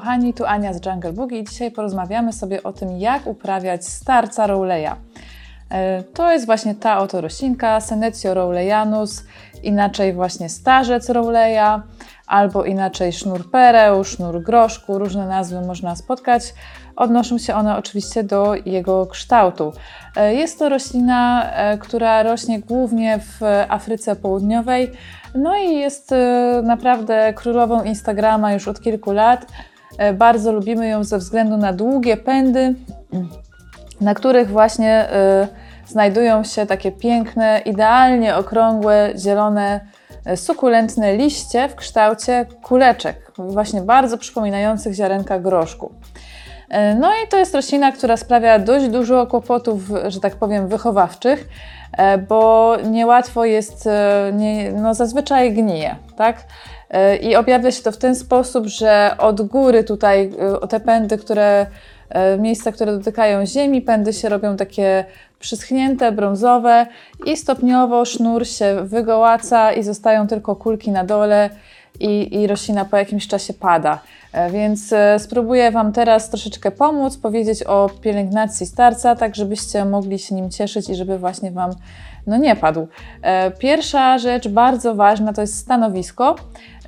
kochani, tu Ania z Jungle Boogie i dzisiaj porozmawiamy sobie o tym, jak uprawiać starca Rowleya. E, To jest właśnie ta oto roślinka, Senecio rowleyanus, inaczej właśnie starzec Rowleya, albo inaczej sznur pereł, sznur groszku, różne nazwy można spotkać. Odnoszą się one oczywiście do jego kształtu. E, Jest to roślina, e, która rośnie głównie w Afryce Południowej, no i jest naprawdę królową Instagrama już od kilku lat. E, Bardzo lubimy ją ze względu na długie pędy, na których właśnie y, znajdują się takie piękne, idealnie okrągłe, zielone, y, sukulentne liście w kształcie kuleczek, właśnie bardzo przypominających ziarenka groszku. No i to jest roślina, która sprawia dość dużo kłopotów, że tak powiem, wychowawczych, e, bo niełatwo jest, e, nie, no zazwyczaj gnije, tak? E, I objawia się to w ten sposób, że od góry tutaj e, te pędy, które e, miejsca, które dotykają ziemi, pędy się robią takie przyschnięte, brązowe i stopniowo sznur się wygołaca i zostają tylko kulki na dole i, i roślina po jakimś czasie pada. E, Więc e, spróbuję Wam teraz troszeczkę pomóc, powiedzieć o pielęgnacji starca, tak żebyście mogli się nim cieszyć i żeby właśnie Wam no, nie padł. E, Pierwsza rzecz bardzo ważna to jest stanowisko.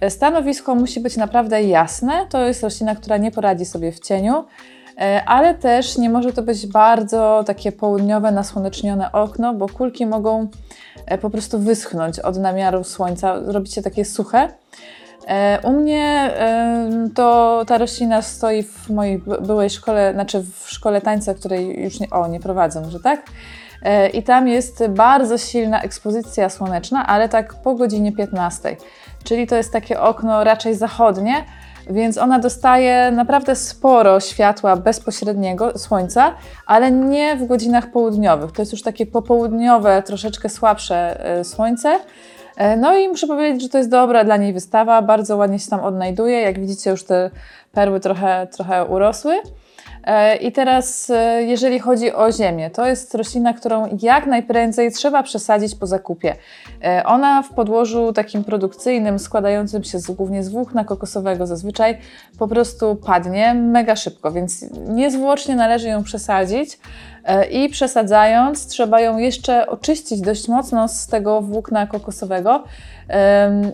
Stanowisko musi być naprawdę jasne. To jest roślina, która nie poradzi sobie w cieniu. Ale też nie może to być bardzo takie południowe, nasłonecznione okno, bo kulki mogą po prostu wyschnąć od namiaru słońca, robić się takie suche. E, U mnie to ta roślina stoi w mojej by- byłej szkole, znaczy w szkole tańca, której już nie, o, nie prowadzę, może tak? E, I tam jest bardzo silna ekspozycja słoneczna, ale tak po godzinie 15. Czyli to jest takie okno raczej zachodnie, więc ona dostaje naprawdę sporo światła bezpośredniego słońca, ale nie w godzinach południowych. To jest już takie popołudniowe, troszeczkę słabsze e, słońce. E, No i muszę powiedzieć, że to jest dobra dla niej wystawa, bardzo ładnie się tam odnajduje. Jak widzicie, już te perły trochę, trochę urosły. E, I teraz, e, jeżeli chodzi o ziemię, to jest roślina, którą jak najprędzej trzeba przesadzić po zakupie. Ona w podłożu takim produkcyjnym, składającym się z, głównie z włókna kokosowego zazwyczaj, po prostu padnie mega szybko, więc niezwłocznie należy ją przesadzić. E, I przesadzając, trzeba ją jeszcze oczyścić dość mocno z tego włókna kokosowego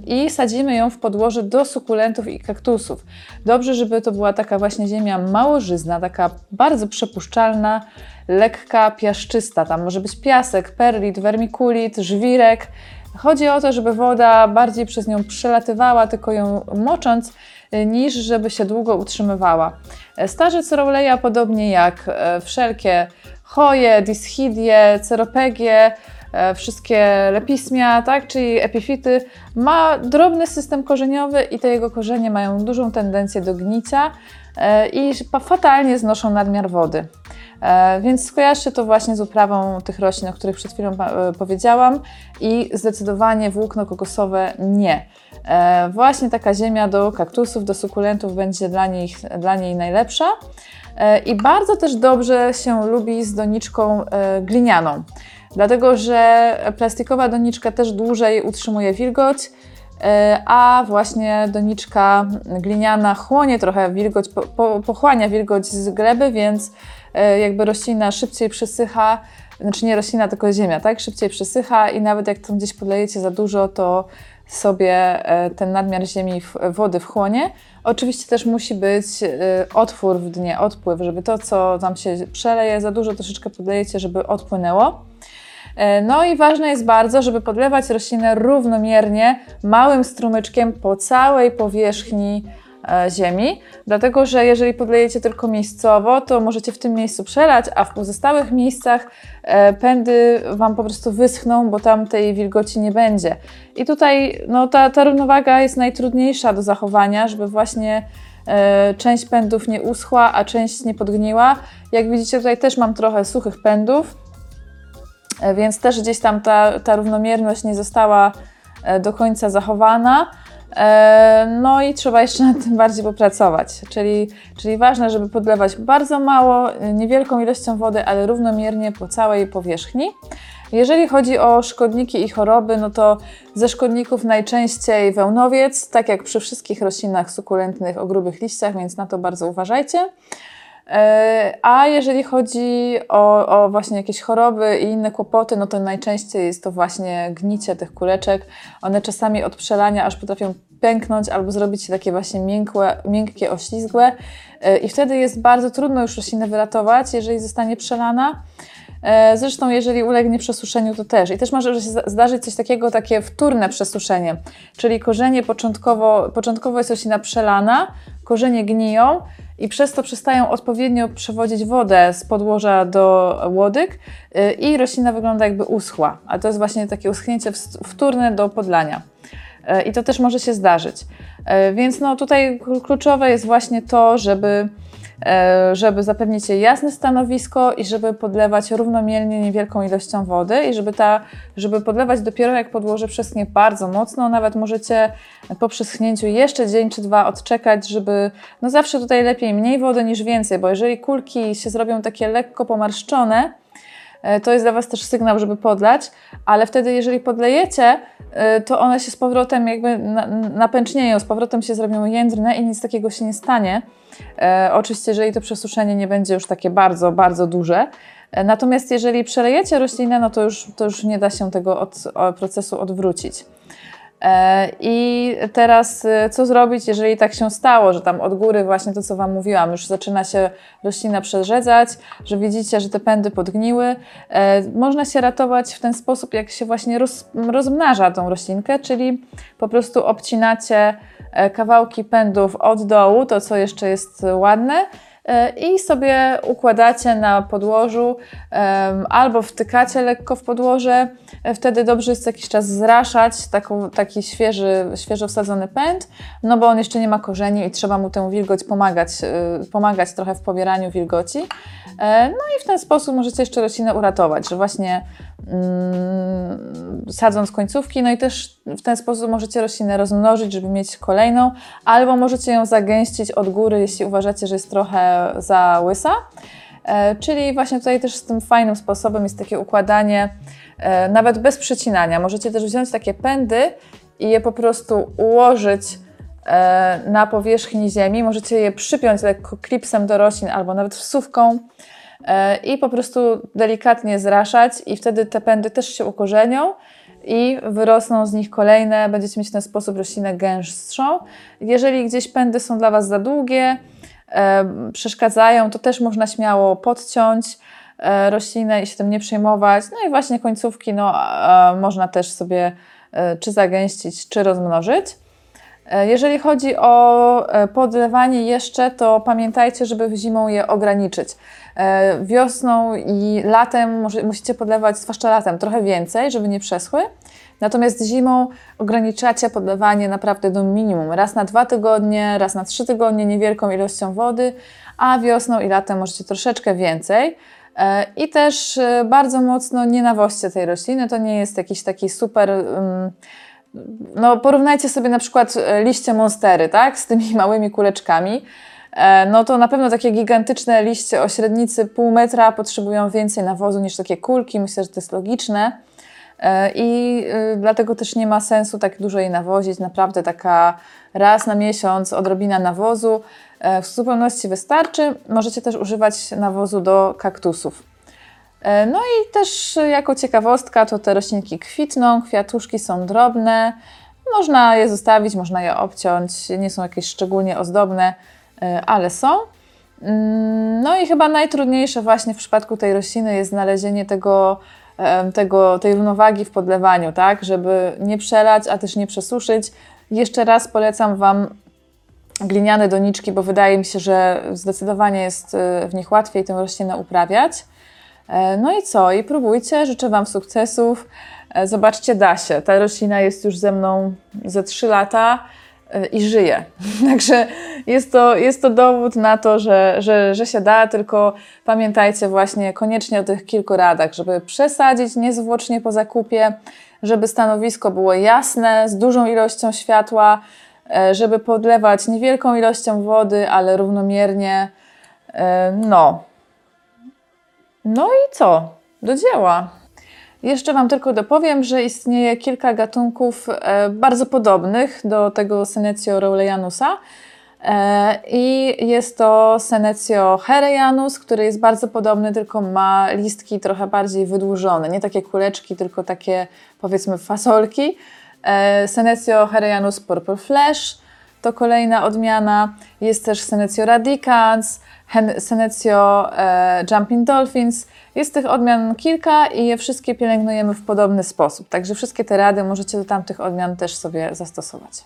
i sadzimy ją w podłoże do sukulentów i kaktusów. Dobrze, żeby to była taka właśnie ziemia małożyzna, taka bardzo przepuszczalna, lekka, piaszczysta. Tam może być piasek, perlit, wermikulit, żwirek. Chodzi o to, żeby woda bardziej przez nią przelatywała, tylko ją mocząc, y, niż żeby się długo utrzymywała. E, Starzec Rowleya, podobnie jak e, wszelkie choje, dischidie, ceropegie, e, wszystkie lepismia, tak, czyli epifity, ma drobny system korzeniowy i te jego korzenie mają dużą tendencję do gnicia e, i fatalnie znoszą nadmiar wody. E, Więc skojarzcie to właśnie z uprawą tych roślin, o których przed chwilą powiedziałam i zdecydowanie włókno kokosowe nie. Właśnie taka ziemia do kaktusów, do sukulentów będzie dla, nich, dla niej najlepsza. E, I bardzo też dobrze się lubi z doniczką e, glinianą, dlatego że plastikowa doniczka też dłużej utrzymuje wilgoć, e, a właśnie doniczka gliniana chłonie trochę wilgoć, po, po, pochłania wilgoć z gleby, więc jakby roślina szybciej przysycha, znaczy nie roślina, tylko ziemia, tak? Szybciej przysycha i nawet jak tam gdzieś podlejecie za dużo, to sobie e, ten nadmiar ziemi, wody wchłonie. Oczywiście też musi być e, otwór w dnie, odpływ, żeby to, co tam się przeleje za dużo, troszeczkę podlejecie, żeby odpłynęło. E, No i ważne jest bardzo, żeby podlewać roślinę równomiernie, małym strumyczkiem po całej powierzchni ziemi, dlatego że jeżeli podlejecie tylko miejscowo, to możecie w tym miejscu przelać, a w pozostałych miejscach e, pędy Wam po prostu wyschną, bo tam tej wilgoci nie będzie. I tutaj no, ta, ta równowaga jest najtrudniejsza do zachowania, żeby właśnie e, część pędów nie uschła, a część nie podgniła. Jak widzicie, tutaj też mam trochę suchych pędów, E, więc też gdzieś tam ta, ta równomierność nie została e, do końca zachowana. E, No i trzeba jeszcze nad tym bardziej popracować. Czyli, czyli ważne, żeby podlewać bardzo mało, niewielką ilością wody, ale równomiernie po całej powierzchni. Jeżeli chodzi o szkodniki i choroby, no to ze szkodników najczęściej wełnowiec, tak jak przy wszystkich roślinach sukulentnych o grubych liściach, więc na to bardzo uważajcie. E, A jeżeli chodzi o, o właśnie jakieś choroby i inne kłopoty, no to najczęściej jest to właśnie gnicie tych kuleczek. One czasami od przelania aż potrafią pęknąć albo zrobić się takie właśnie miękłe, miękkie, oślizgłe E, i wtedy jest bardzo trudno już roślinę wyratować, jeżeli zostanie przelana. E, Zresztą, jeżeli ulegnie przesuszeniu, to też. I też może się zda- zdarzyć coś takiego, takie wtórne przesuszenie, czyli korzenie początkowo, początkowo jest roślina przelana, korzenie gniją i przez to przestają odpowiednio przewodzić wodę z podłoża do łodyg y, i roślina wygląda jakby uschła. A to jest właśnie takie uschnięcie wtórne do podlania. E, I to też może się zdarzyć. E, Więc no, tutaj kl- kluczowe jest właśnie to, żeby, żeby zapewnić jej jasne stanowisko i żeby podlewać równomiernie niewielką ilością wody i żeby, ta, żeby podlewać dopiero jak podłoże przeschnie bardzo mocno. Nawet możecie po przeschnięciu jeszcze dzień czy dwa odczekać, żeby no zawsze tutaj lepiej mniej wody niż więcej, bo jeżeli kulki się zrobią takie lekko pomarszczone, E, to jest dla Was też sygnał, żeby podlać, ale wtedy, jeżeli podlejecie, e, to one się z powrotem jakby na- napęcznieją, z powrotem się zrobią jędrne i nic takiego się nie stanie. E, Oczywiście, jeżeli to przesuszenie nie będzie już takie bardzo, bardzo duże. E, Natomiast jeżeli przelejecie roślinę, no to już, to już nie da się tego od, procesu odwrócić. E, I teraz e, co zrobić, jeżeli tak się stało, że tam od góry właśnie to, co Wam mówiłam, już zaczyna się roślina przerzedzać, że widzicie, że te pędy podgniły. E, Można się ratować w ten sposób, jak się właśnie roz, rozmnaża tą roślinkę, czyli po prostu obcinacie kawałki pędów od dołu, to co jeszcze jest ładne, i sobie układacie na podłożu albo wtykacie lekko w podłoże. E, Wtedy dobrze jest jakiś czas zraszać taką, taki świeży, świeżo wsadzony pęd, no bo on jeszcze nie ma korzeni i trzeba mu tę wilgoć pomagać, e, pomagać trochę w pobieraniu wilgoci. E, No i w ten sposób możecie jeszcze roślinę uratować, że właśnie mm, sadząc końcówki, no i też w ten sposób możecie roślinę rozmnożyć, żeby mieć kolejną, albo możecie ją zagęścić od góry, jeśli uważacie, że jest trochę za łysa. E, Czyli właśnie tutaj też z tym fajnym sposobem jest takie układanie, e, nawet bez przecinania. Możecie też wziąć takie pędy i je po prostu ułożyć e, na powierzchni ziemi. Możecie je przypiąć lekko klipsem do roślin albo nawet wsówką i po prostu delikatnie zraszać i wtedy te pędy też się ukorzenią i wyrosną z nich kolejne. Będziecie mieć w ten sposób roślinę gęstszą. Jeżeli gdzieś pędy są dla Was za długie, przeszkadzają, to też można śmiało podciąć e, roślinę i się tym nie przejmować. No i właśnie końcówki no, e, można też sobie e, czy zagęścić, czy rozmnożyć. E, Jeżeli chodzi o e, podlewanie jeszcze, to pamiętajcie, żeby zimą je ograniczyć. E, Wiosną i latem musicie podlewać, zwłaszcza latem, trochę więcej, żeby nie przeschły. Natomiast zimą ograniczacie podlewanie naprawdę do minimum. Raz na dwa tygodnie, raz na trzy tygodnie niewielką ilością wody, a wiosną i latem możecie troszeczkę więcej. E, I też e, bardzo mocno nie nawoźcie tej rośliny. To nie jest jakiś taki super. ym, no, porównajcie sobie na przykład e, liście monstery, tak, z tymi małymi kuleczkami. No to na pewno takie gigantyczne liście o średnicy pół metra potrzebują więcej nawozu niż takie kulki. Myślę, że to jest logiczne. E, I y, dlatego też nie ma sensu tak dużo jej nawozić. Naprawdę taka raz na miesiąc odrobina nawozu e, w zupełności wystarczy. Możecie też używać nawozu do kaktusów. E, No i też jako ciekawostka to te roślinki kwitną, kwiatuszki są drobne. Można je zostawić, można je obciąć, nie są jakieś szczególnie ozdobne, ale są. Mm, No i chyba najtrudniejsze właśnie w przypadku tej rośliny jest znalezienie tego, tego, tej równowagi w podlewaniu, tak, żeby nie przelać, a też nie przesuszyć. Jeszcze raz polecam Wam gliniane doniczki, bo wydaje mi się, że zdecydowanie jest y, w nich łatwiej tę roślinę uprawiać. E, No i co? I próbujcie, życzę Wam sukcesów. E, Zobaczcie, da się. Ta roślina jest już ze mną ze 3 lata i żyje. Także jest to, jest to dowód na to, że, że, że się da, tylko pamiętajcie właśnie koniecznie o tych kilku radach, żeby przesadzić niezwłocznie po zakupie, żeby stanowisko było jasne, z dużą ilością światła, e, żeby podlewać niewielką ilością wody, ale równomiernie. E, No. No i co? Do dzieła. Jeszcze Wam tylko dopowiem, że istnieje kilka gatunków e, bardzo podobnych do tego Senecio rowleyanusa. E, I jest to Senecio herejanus, który jest bardzo podobny, tylko ma listki trochę bardziej wydłużone. Nie takie kuleczki, tylko takie powiedzmy fasolki. E, Senecio herejanus purple flash to kolejna odmiana. Jest też Senecio radicans, Senecio e, jumping dolphins. Jest tych odmian kilka i je wszystkie pielęgnujemy w podobny sposób. Także wszystkie te rady możecie do tamtych odmian też sobie zastosować.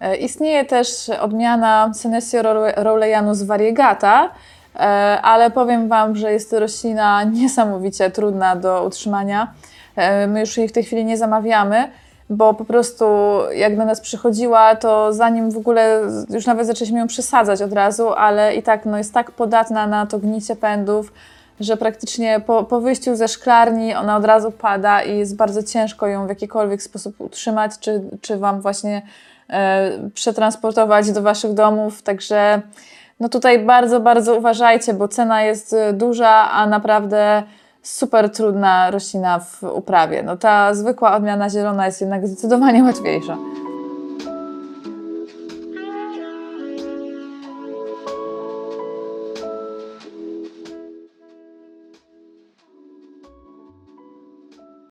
E, Istnieje też odmiana Senecio rowleyanus variegata, e, ale powiem Wam, że jest to roślina niesamowicie trudna do utrzymania. E, My już jej w tej chwili nie zamawiamy, bo po prostu jak do nas przychodziła, to zanim w ogóle już nawet zaczęliśmy ją przesadzać od razu, ale i tak no, jest tak podatna na to gnicie pędów, że praktycznie po, po wyjściu ze szklarni ona od razu pada i jest bardzo ciężko ją w jakikolwiek sposób utrzymać, czy, czy Wam właśnie e, przetransportować do Waszych domów. Także no tutaj bardzo, bardzo uważajcie, bo cena jest e, duża, a naprawdę super trudna roślina w uprawie. No ta zwykła odmiana zielona jest jednak zdecydowanie łatwiejsza.